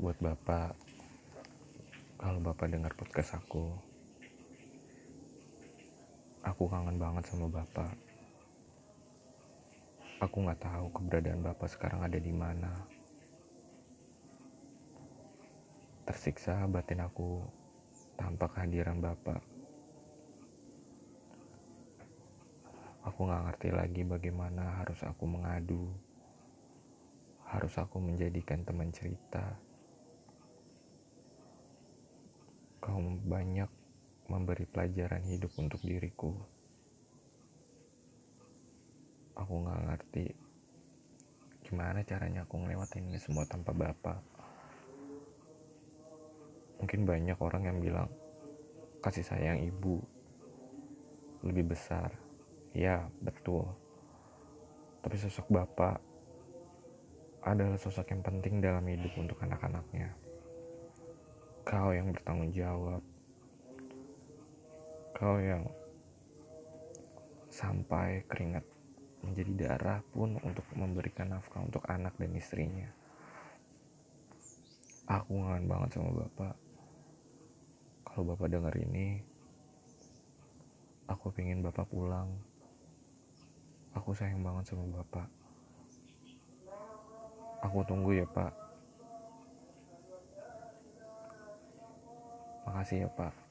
buat bapak. Kalau bapak dengar podcast aku aku kangen banget sama bapak. Aku nggak tahu keberadaan bapak sekarang ada di mana. Tersiksa batin aku tanpa kehadiran bapak. Aku nggak ngerti lagi bagaimana harus aku mengadu harus aku menjadikan teman cerita. Kau banyak memberi pelajaran hidup untuk diriku. Aku gak ngerti gimana caranya aku ngelewatin ini semua tanpa bapak. Mungkin banyak orang yang bilang kasih sayang ibu lebih besar. Ya, betul. Tapi sosok bapak adalah sosok yang penting dalam hidup untuk anak-anaknya. Kau yang bertanggung jawab. Kau yang sampai keringat menjadi darah pun untuk memberikan nafkah untuk anak dan istrinya. Aku ngangen banget sama bapak. Kalau bapak dengar ini, aku pengen bapak pulang. Aku sayang banget sama bapak. Aku tunggu ya, Pak. Makasih ya, Pak.